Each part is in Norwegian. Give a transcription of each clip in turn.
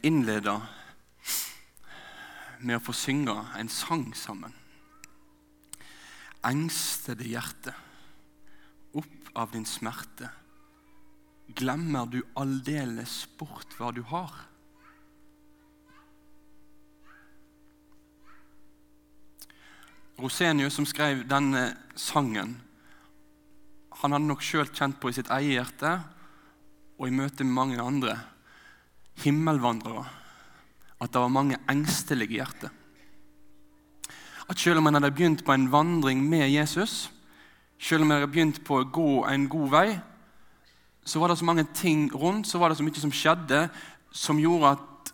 vi innleder med å få synge en sang sammen. Engstede hjerte, opp av din smerte. Glemmer du aldeles bort hva du har? Rosenius, som skrev denne sangen, han hadde nok sjøl kjent på i sitt eget hjerte og i møte med mange andre himmelvandrere at det var mange engstelige hjerter. At selv om en hadde begynt på en vandring med Jesus, selv om en hadde begynt på å gå en god vei, så var det så mange ting rundt, så var det så mye som skjedde, som gjorde at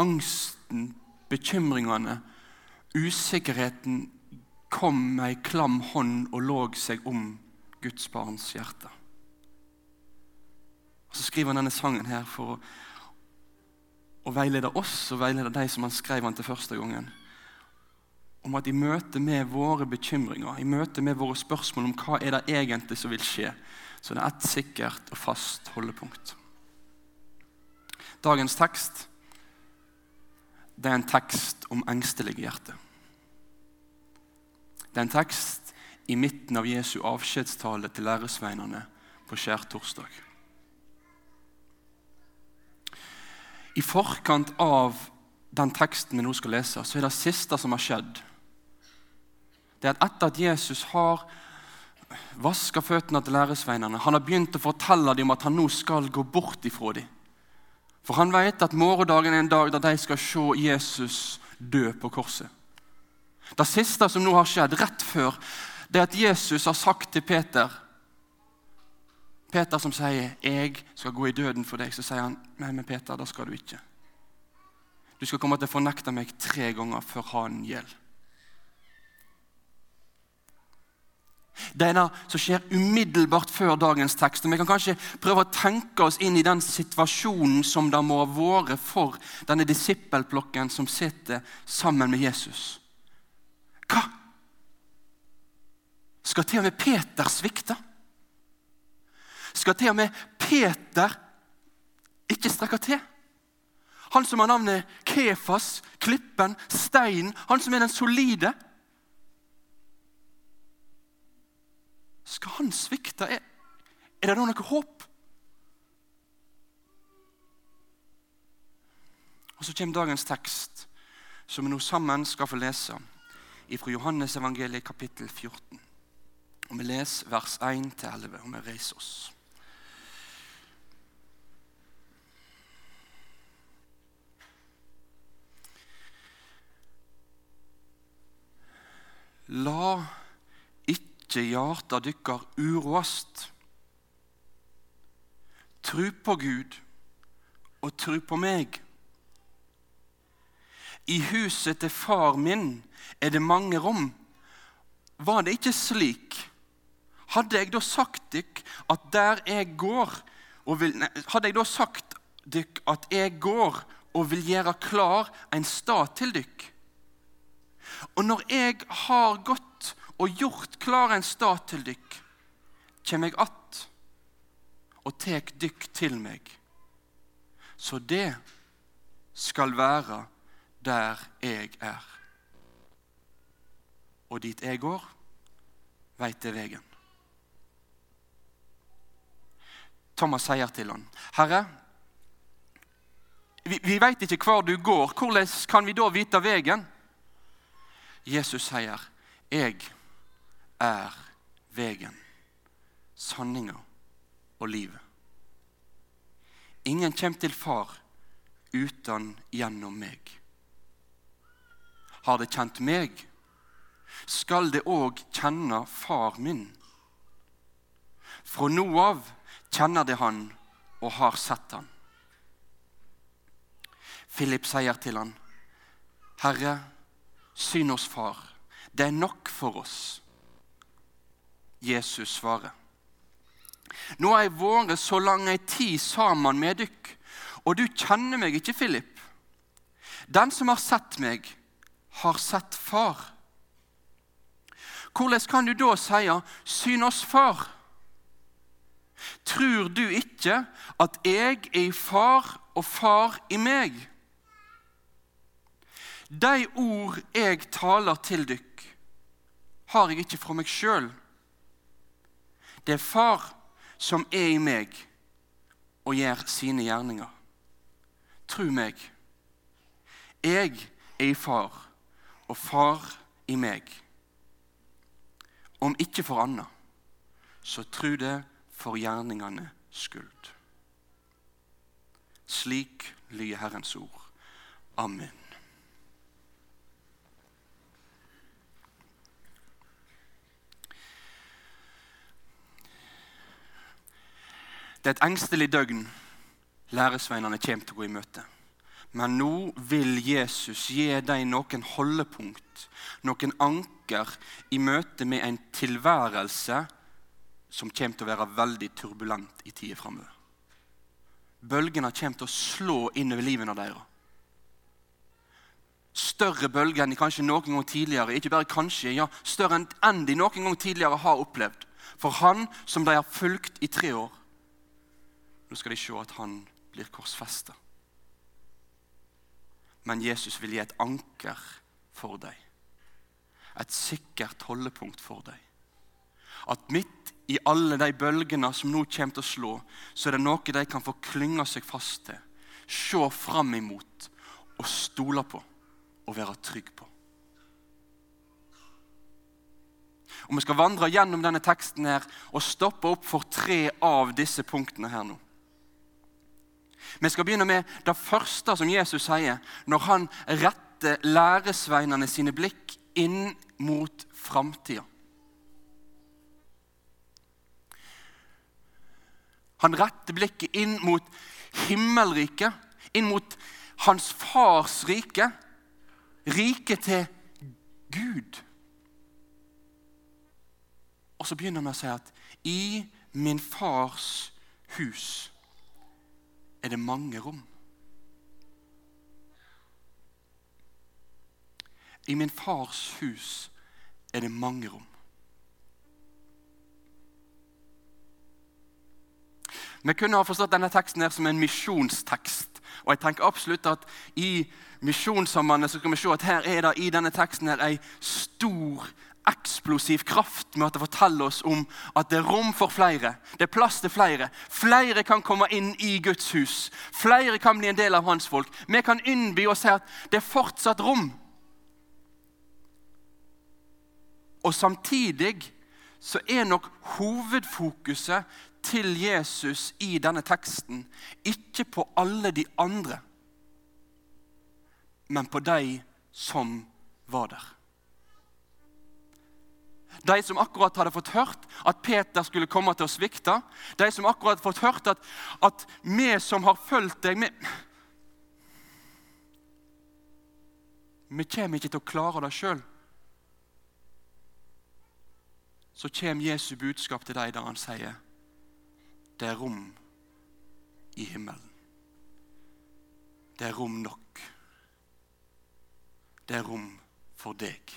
angsten, bekymringene, usikkerheten kom med ei klam hånd og lå seg om Guds barns hjerte. Og Så skriver han denne sangen her for å og veileder oss og veileder de som han skrev han til første gangen. Om at i møte med våre bekymringer, i møte med våre spørsmål om hva er det egentlig som vil skje, så det er ett sikkert og fast holdepunkt. Dagens tekst det er en tekst om engstelige hjerter. Det er en tekst i midten av Jesu avskjedstale til læresveinene på skjærtorsdag. I forkant av den teksten vi nå skal lese, så er det siste som har skjedd, det er at etter at Jesus har vaska føttene til læresveinene, han har begynt å fortelle dem at han nå skal gå bort ifra dem. For han vet at morgendagen er en dag da de skal se Jesus dø på korset. Det siste som nå har skjedd, rett før, det er at Jesus har sagt til Peter Peter som sier 'Jeg skal gå i døden for deg', så sier han 'Nei, men Peter, det skal du ikke'. Du skal komme til å fornekte meg tre ganger før hanen gjelder. Det er det som skjer umiddelbart før dagens tekst. og Vi kan kanskje prøve å tenke oss inn i den situasjonen som det må ha vært for denne disippelplokken som sitter sammen med Jesus. Hva? Skal til og med Peter svikte? Skal til og med Peter ikke strekke til. Han som har navnet Kefas, klippen, steinen, han som er den solide. Skal han svikte? Er, er det da noe håp? Og Så kommer dagens tekst, som vi nå sammen skal få lese, fra Johannes evangeliet kapittel 14. Og Vi leser vers 1-11, og vi reiser oss. La ikke hjarta dykkar uroast. Tru på Gud og tru på meg. I huset til far min er det mange rom. Var det ikke slik? Hadde jeg da sagt dykk at der jeg går vil, nei, Hadde jeg da sagt dykk at jeg går og vil gjøre klar en stad til dykk? Og når jeg har gått og gjort klar en stad til dykk, kjem jeg att og tek dykk til meg. Så det skal være der jeg er. Og dit jeg går, veit jeg vegen. Thomas sier til han, 'Herre, vi, vi veit ikke hvor du går. Hvordan kan vi da vite vegen?' Jesus sier, 'Jeg er vegen, sanninga og livet'. Ingen kommer til Far uten gjennom meg. Har det kjent meg, skal det òg kjenne Far min. Fra nå av kjenner det Han og har sett Han. Philip sier til han, 'Herre, Syn oss, far. Det er nok for oss. Jesus svarer. Nå har jeg vært så lang ei tid sammen med dykk, og du kjenner meg ikke, Philip. Den som har sett meg, har sett far. Hvordan kan du da si 'syn oss, far'? Tror du ikke at jeg er i far og far i meg? De ord jeg taler til dykk, har jeg ikke fra meg sjøl. Det er Far som er i meg og gjør sine gjerninger. Tru meg, jeg er i Far, og Far i meg. Om ikke for anna, så tru det for gjerningene skyld. Slik lyder Herrens ord. Amen. Det er et engstelig døgn læresveinene kommer til å gå i møte. Men nå vil Jesus gi dem noen holdepunkt, noen anker, i møte med en tilværelse som kommer til å være veldig turbulent i tida framover. Bølgene kommer til å slå inn over livene deres. Større bølger enn de kanskje noen gang tidligere ikke bare kanskje, ja, større enn de noen gang tidligere har opplevd. For han som de har fulgt i tre år, nå skal de se at han blir korsfesta. Men Jesus vil gi et anker for deg. Et sikkert holdepunkt for deg. At midt i alle de bølgene som nå kommer til å slå, så er det noe de kan få klynge seg fast til, se fram imot og stole på og være trygg på. Og Vi skal vandre gjennom denne teksten her og stoppe opp for tre av disse punktene her nå. Vi skal begynne med det første som Jesus sier når han retter læresveinene sine blikk inn mot framtida. Han retter blikket inn mot himmelriket, inn mot hans fars rike, riket til Gud. Og så begynner han å si at i min fars hus er det mange rom. I min fars hus er det mange rom. Vi kunne ha forstått denne teksten her som en misjonstekst. Og jeg tenker absolutt at I misjonssambandet skal vi se at her er det i denne teksten her en stor eksplosiv kraft med at det forteller oss om at det er rom for flere. Det er plass til flere. Flere kan komme inn i Guds hus. Flere kan bli en del av hans folk. Vi kan innby og si at det er fortsatt rom. Og samtidig så er nok hovedfokuset til Jesus i denne teksten ikke på alle de andre, men på de som var der. De som akkurat hadde fått hørt at Peter skulle komme til å svikte. De som akkurat hadde fått hørt at, at vi som har fulgt deg vi, vi kommer ikke til å klare det sjøl. Så kommer Jesu budskap til deg der han sier det er rom i himmelen. Det er rom nok. Det er rom for deg.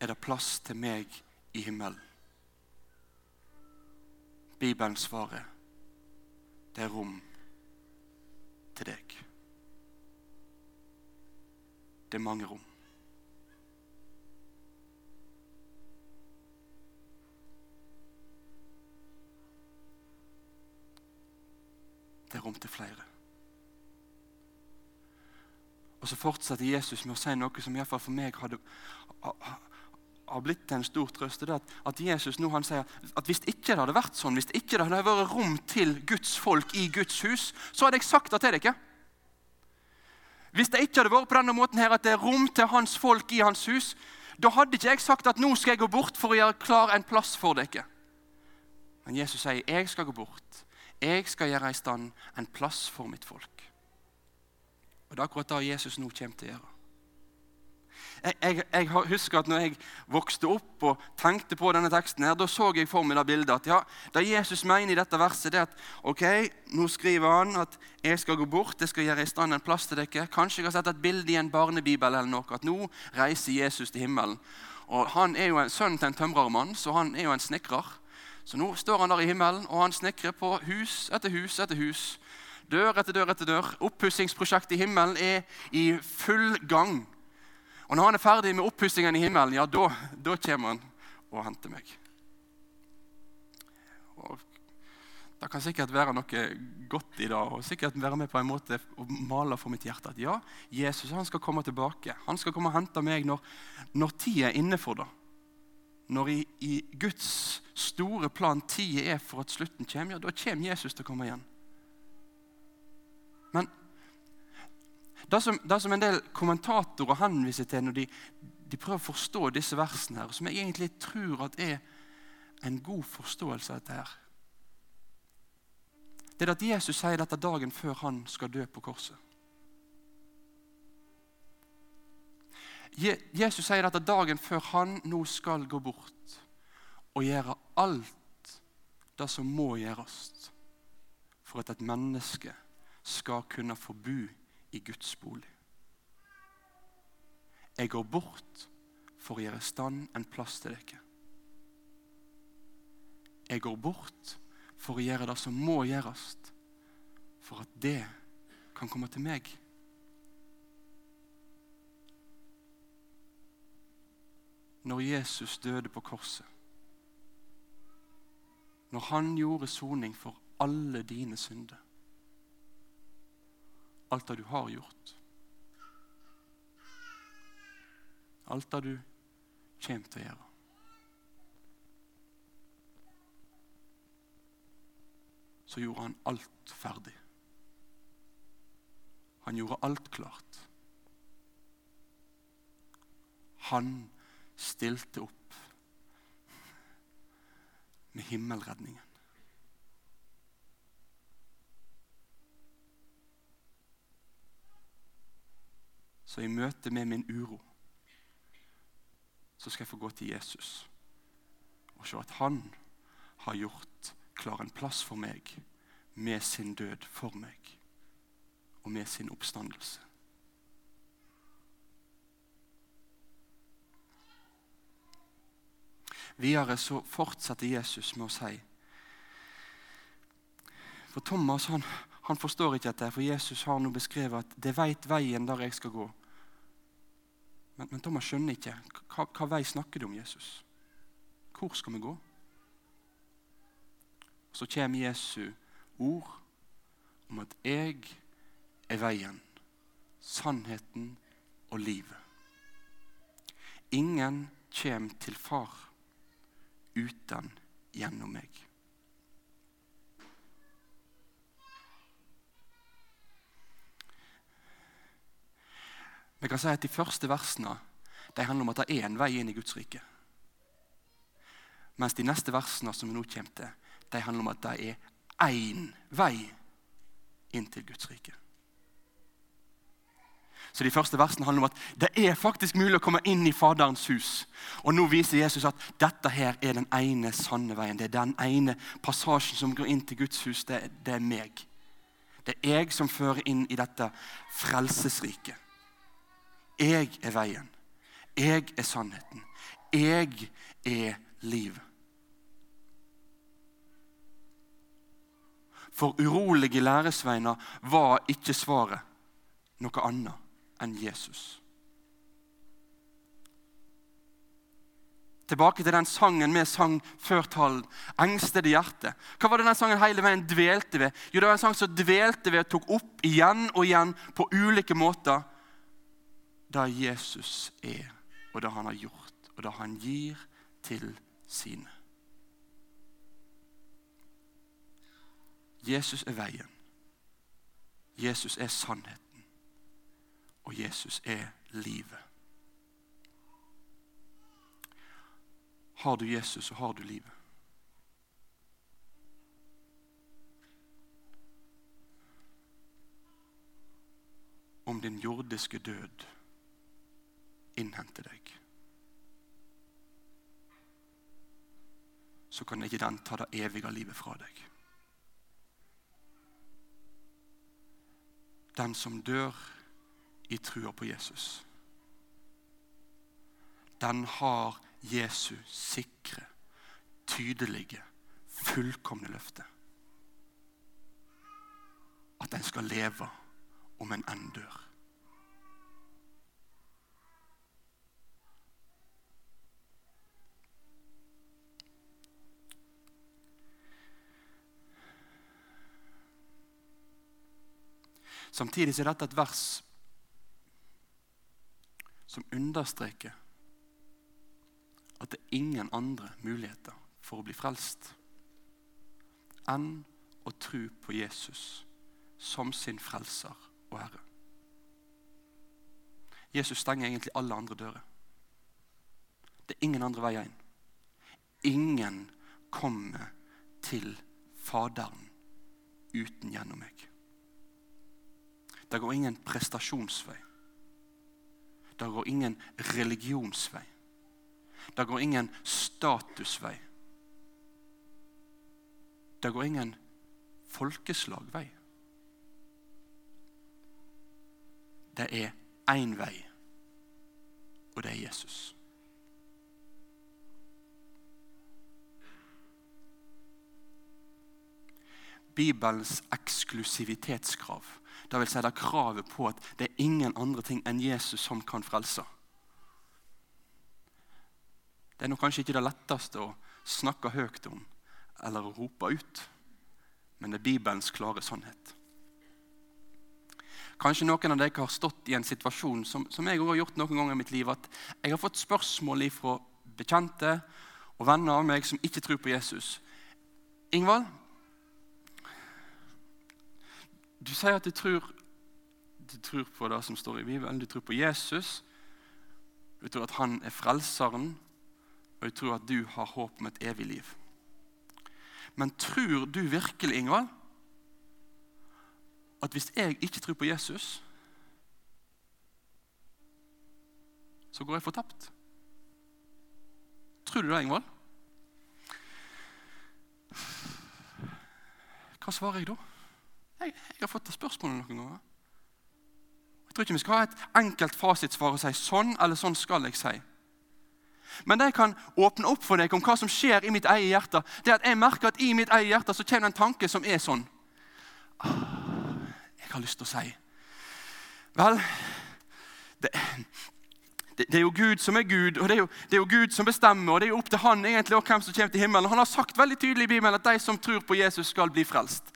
Er det plass til meg i himmelen. Bibelen svarer det er rom til deg. Det er mange rom. Det er rom til flere. Og så fortsetter Jesus med å si noe som iallfall for meg hadde, har blitt en stor trøst, det er at, at Jesus nå han sier at hvis ikke det hadde vært sånn, hvis ikke det hadde vært rom til Guds folk i Guds hus, så hadde jeg sagt det til dere. Hvis det ikke hadde vært på denne måten her, at det er rom til hans folk i hans hus, da hadde ikke jeg sagt at nå skal jeg gå bort for å gjøre klar en plass for dere. Men Jesus sier jeg skal gå bort. Jeg skal gjøre i stand en plass for mitt folk. Og Det er akkurat det Jesus nå kommer til å gjøre. Jeg, jeg, husker at når jeg vokste opp og tenkte på denne teksten, her, da så jeg for meg det bildet at ja, det Jesus mener i dette verset, det er at ok, nå skriver han at jeg skal gå bort, jeg skal gjøre i stand en plass til dere. Kanskje jeg har sett et bilde i en barnebibel eller noe, at nå reiser Jesus til himmelen. Og Han er jo en sønn til en tømrermann, så han er jo en snekrer. Så nå står han der i himmelen, og han snekrer på hus etter hus etter hus. Dør etter dør etter dør. Oppussingsprosjektet i himmelen er i full gang. Og når han er ferdig med oppussingen i himmelen, ja, da, da kommer han og henter meg. Og det kan sikkert være noe godt i det, og sikkert være med på en måte å male for mitt hjerte at ja, Jesus han skal komme tilbake. Han skal komme og hente meg når, når tida er inne for det. Når i, i Guds store plan tida er for at slutten kommer, ja, da kommer Jesus til å komme igjen. Men det som, det som, en del kommentatorer henviser til når de, de, prøver å forstå disse versene, her, som jeg egentlig tror at er en god forståelse av dette her, det er at Jesus sier dette dagen før han skal dø på korset. Jesus sier dette dagen før han nå skal gå bort og gjøre alt det som må gjøres for at et menneske skal kunne få bo i Guds bolig. Jeg går bort for å gjøre stand en plass til dere. Jeg går bort for å gjøre det som må gjøres, for at det kan komme til meg. Når Jesus døde på korset, når han gjorde soning for alle dine synder alt det du har gjort. Alt det du kommer til å gjøre. Så gjorde han alt ferdig. Han gjorde alt klart. Han stilte opp med himmelredningen. Så i møte med min uro så skal jeg få gå til Jesus og se at han har gjort klar en plass for meg med sin død for meg og med sin oppstandelse. Videre så fortsetter Jesus med å si For Thomas han, han forstår ikke dette, for Jesus har nå beskrevet at 'det veit veien der jeg skal gå'. Men, men Thomas skjønner ikke. Hva, hva vei snakker du om, Jesus? Hvor skal vi gå? Så kommer Jesu ord om at 'jeg er veien, sannheten og livet'. Ingen kommer til Far uten gjennom meg. Vi kan si at De første versene de handler om at det er en vei inn i Guds rike. Mens de neste versene som vi nå kommer til, de handler om at det er én vei inn til Guds rike. Så De første versene handler om at det er faktisk mulig å komme inn i Faderens hus. Og Nå viser Jesus at dette her er den ene sanne veien. Det er den ene passasjen som går inn til Guds hus. Det, det er meg. Det er jeg som fører inn i dette frelsesriket. Jeg er veien. Jeg er sannheten. Jeg er liv. For urolige læresveiner var ikke svaret noe annet enn Jesus. Tilbake til den sangen vi sang før talen. 'Engstede hjerte'. Hva var det den sangen hele veien dvelte ved? Jo, Det var en sang som dvelte ved og tok opp igjen og igjen på ulike måter det Jesus er, og det han har gjort, og det han gir til sine. Jesus er veien. Jesus er sannheten. Og Jesus er livet. Har du Jesus, så har du livet. Om din jordiske død innhenter deg, så kan ikke den ta det evige livet fra deg. Den som dør i trua på Jesus, den har Jesus sikre, tydelige, fullkomne løfte. At den skal leve om en enn dør. Samtidig er dette et vers som understreker at det er ingen andre muligheter for å bli frelst enn å tro på Jesus som sin frelser og herre. Jesus stenger egentlig alle andre dører. Det er ingen andre veier inn. Ingen kommer til Faderen uten gjennom meg. Det går ingen prestasjonsvei. Det går ingen religionsvei. Det går ingen statusvei. Det går ingen folkeslagvei. Det er én vei, og det er Jesus. Bibelens eksklusivitetskrav det vil si det kravet på at det er ingen andre ting enn Jesus som kan frelse. Det er nok kanskje ikke det letteste å snakke høyt om eller å rope ut, men det er Bibelens klare sannhet. Kanskje noen av dere har stått i en situasjon som, som jeg har gjort noen ganger i mitt liv, at jeg har fått spørsmål fra bekjente og venner av meg som ikke tror på Jesus. Ingvald, du sier at du tror, du tror på det som står i Bibelen. Du tror på Jesus. Du tror at han er frelseren, og du tror at du har håp om et evig liv. Men tror du virkelig, Ingvald, at hvis jeg ikke tror på Jesus, så går jeg fortapt? Tror du det, Ingvald? Hva svarer jeg da? Jeg, jeg har fått det spørsmålet noen ganger. Jeg tror ikke vi skal ha et enkelt fasitsvar og si sånn eller sånn skal jeg si. Men det jeg kan åpne opp for deg om hva som skjer i mitt eget hjerte, det er at jeg merker at i mitt eget hjerte så kommer det en tanke som er sånn ah, Jeg har lyst til å si Vel, det, det, det, er jo Gud som er Gud, og det er, jo, det er, jo, Gud som bestemmer. og Det er jo opp til han egentlig og hvem som kommer til himmelen. Han har sagt veldig tydelig i Bibelen at de som tror på Jesus, skal bli frelst.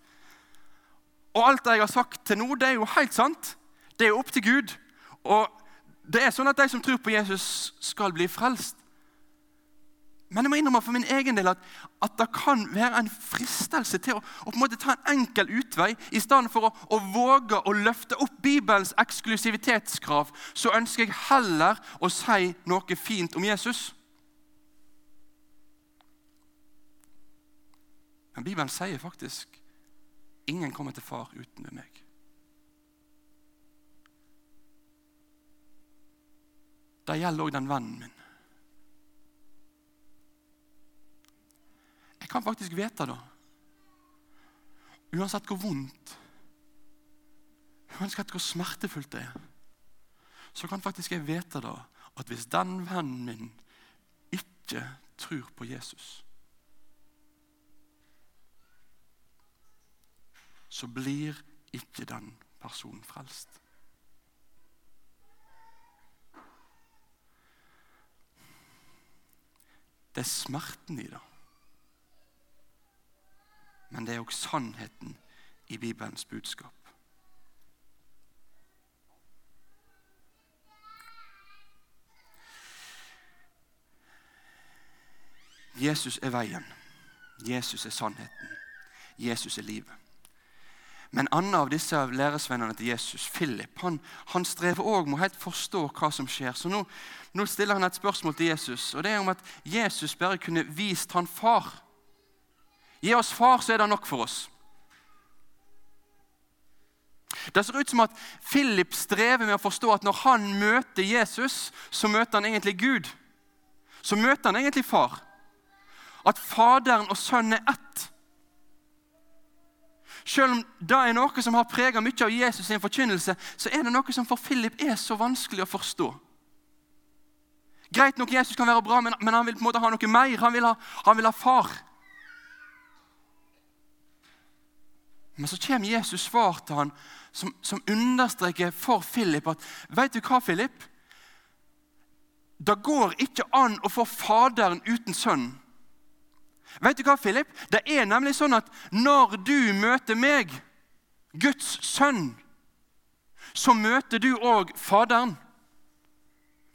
Og alt det jeg har sagt til nå, det er jo helt sant. Det er jo opp til Gud. Og det er sånn at de som tror på Jesus, skal bli frelst. Men jeg må innrømme for min egen del at, at det kan være en fristelse til å, å en måte ta en enkel utvei i stedet for å, å, våge å løfte opp Bibelens eksklusivitetskrav. Så ønsker jeg heller å si noe fint om Jesus. Men Bibelen sier faktisk Ingen kommer til far uten ved meg. Det gjelder òg den vennen min. Jeg kan faktisk vite det. Uansett hvor vondt, uansett hvor smertefullt det er, så kan faktisk jeg vite det at hvis den vennen min ikke tror på Jesus så blir ikke den personen frelst. Det er smerten i det. Men det er òg sannheten i Bibelens budskap. Jesus er veien. Jesus er sannheten. Jesus er livet. Men andre av disse læresvennene til Jesus, Philip, han, han strever òg med å helt forstå hva som skjer. Så nå, nå, stiller han et spørsmål til Jesus, og det er om at Jesus bare kunne vist han far. Gi oss far, så er det nok for oss. Det ser ut som at Philip strever med å forstå at når han møter Jesus, så møter han egentlig Gud. Så møter han egentlig far. At Faderen og Sønnen er ett. Selv om det er noe som har preget mye av Jesus' sin forkynnelse, så er det noe som for Philip er så vanskelig å forstå. Greit nok, Jesus kan være bra, men, han vil på en måte ha noe mer. Han vil ha, han vil ha far. Men så kommer Jesus svar til han som, som understreker for Philip at Vet du hva, Philip? Det går ikke an å få Faderen uten Sønnen. Vet du hva, Philip? Det er nemlig sånn at når du møter meg, Guds sønn, så møter du òg Faderen.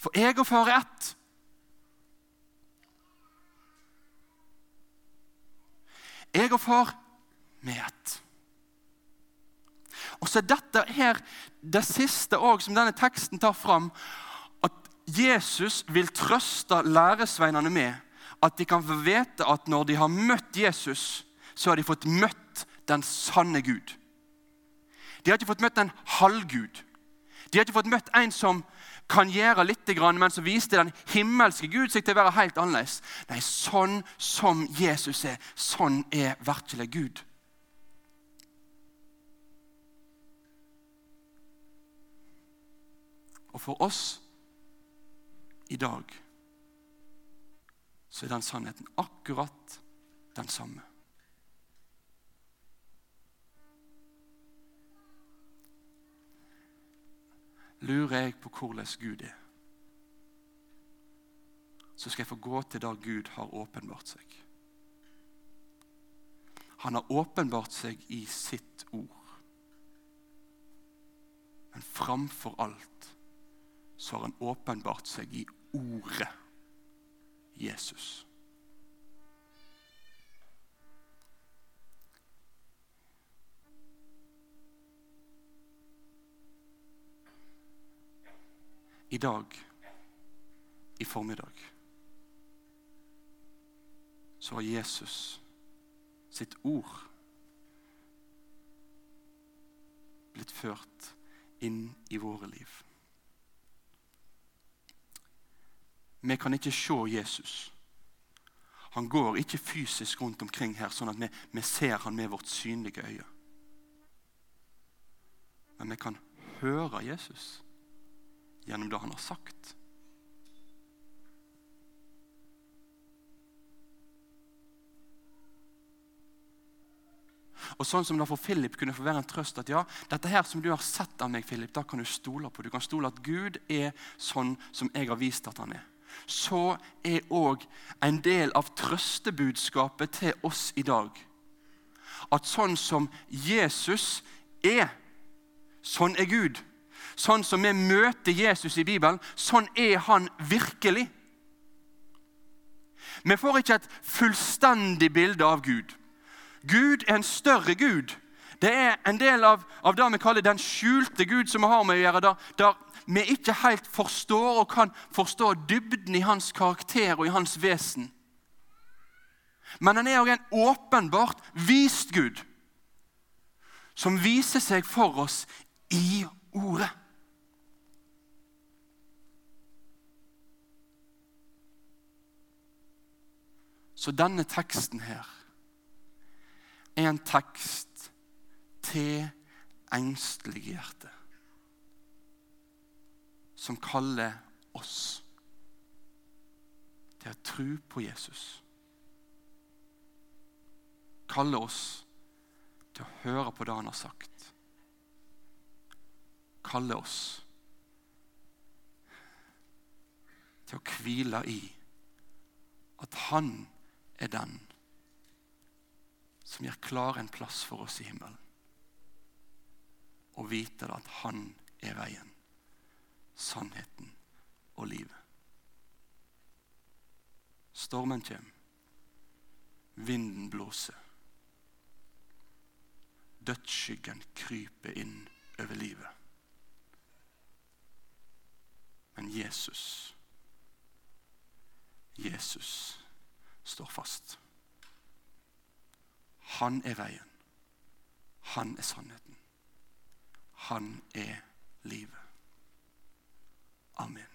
For jeg og far er ett. Jeg og far, vi er ett. Og så er dette her det siste også, som denne teksten tar fram, at Jesus vil trøste læresveinene med at de kan få vite at når de har møtt Jesus, så har de fått møtt den sanne Gud. De har ikke fått møtt en halvgud. De har ikke fått møtt en som kan gjøre litt, men som viste den himmelske Gud seg til å være helt annerledes. Nei, sånn som Jesus er, sånn er virkelig Gud. Og for oss i dag så er den sannheten akkurat den samme. Lurer jeg på hvordan Gud er, så skal jeg få gå til der Gud har åpenbart seg. Han har åpenbart seg i sitt ord. Men framfor alt så har han åpenbart seg i ordet Jesus. I dag, i formiddag, så har Jesus sitt ord blitt ført inn i våre liv. Vi kan ikke se Jesus. Han går ikke fysisk rundt omkring her sånn at vi, vi ser han med vårt synlige øye. Men vi kan høre Jesus gjennom det han har sagt. Og sånn som det for Philip kunne få være en trøst at ja, dette her som du har sett av meg, Philip, da kan du stole på. Du kan stole at Gud er sånn som jeg har vist at han er så er òg en del av trøstebudskapet til oss i dag at sånn som Jesus er, sånn er Gud. Sånn som vi møter Jesus i Bibelen, sånn er han virkelig. Vi får ikke et fullstendig bilde av Gud. Gud er en større Gud. Det er en del av, av det vi kaller den skjulte Gud som vi har med å gjøre. Der, der vi ikke helt forstår og kan forstå dybden i hans karakter og i hans vesen. Men han er òg en åpenbart vist Gud, som viser seg for oss i Ordet. Så denne teksten her er en tekst til engstelige hjerter som kaller oss til å tro på Jesus. Kaller oss til å høre på det han har sagt. Kaller oss til å hvile i at han er den som gjør klar en plass for oss i himmelen. Og vite at han er veien sannheten og livet. Stormen kommer. Vinden blåser. Dødsskyggen kryper inn over livet. Men Jesus, Jesus står fast. Han er veien. Han er sannheten. Han er livet. Amen.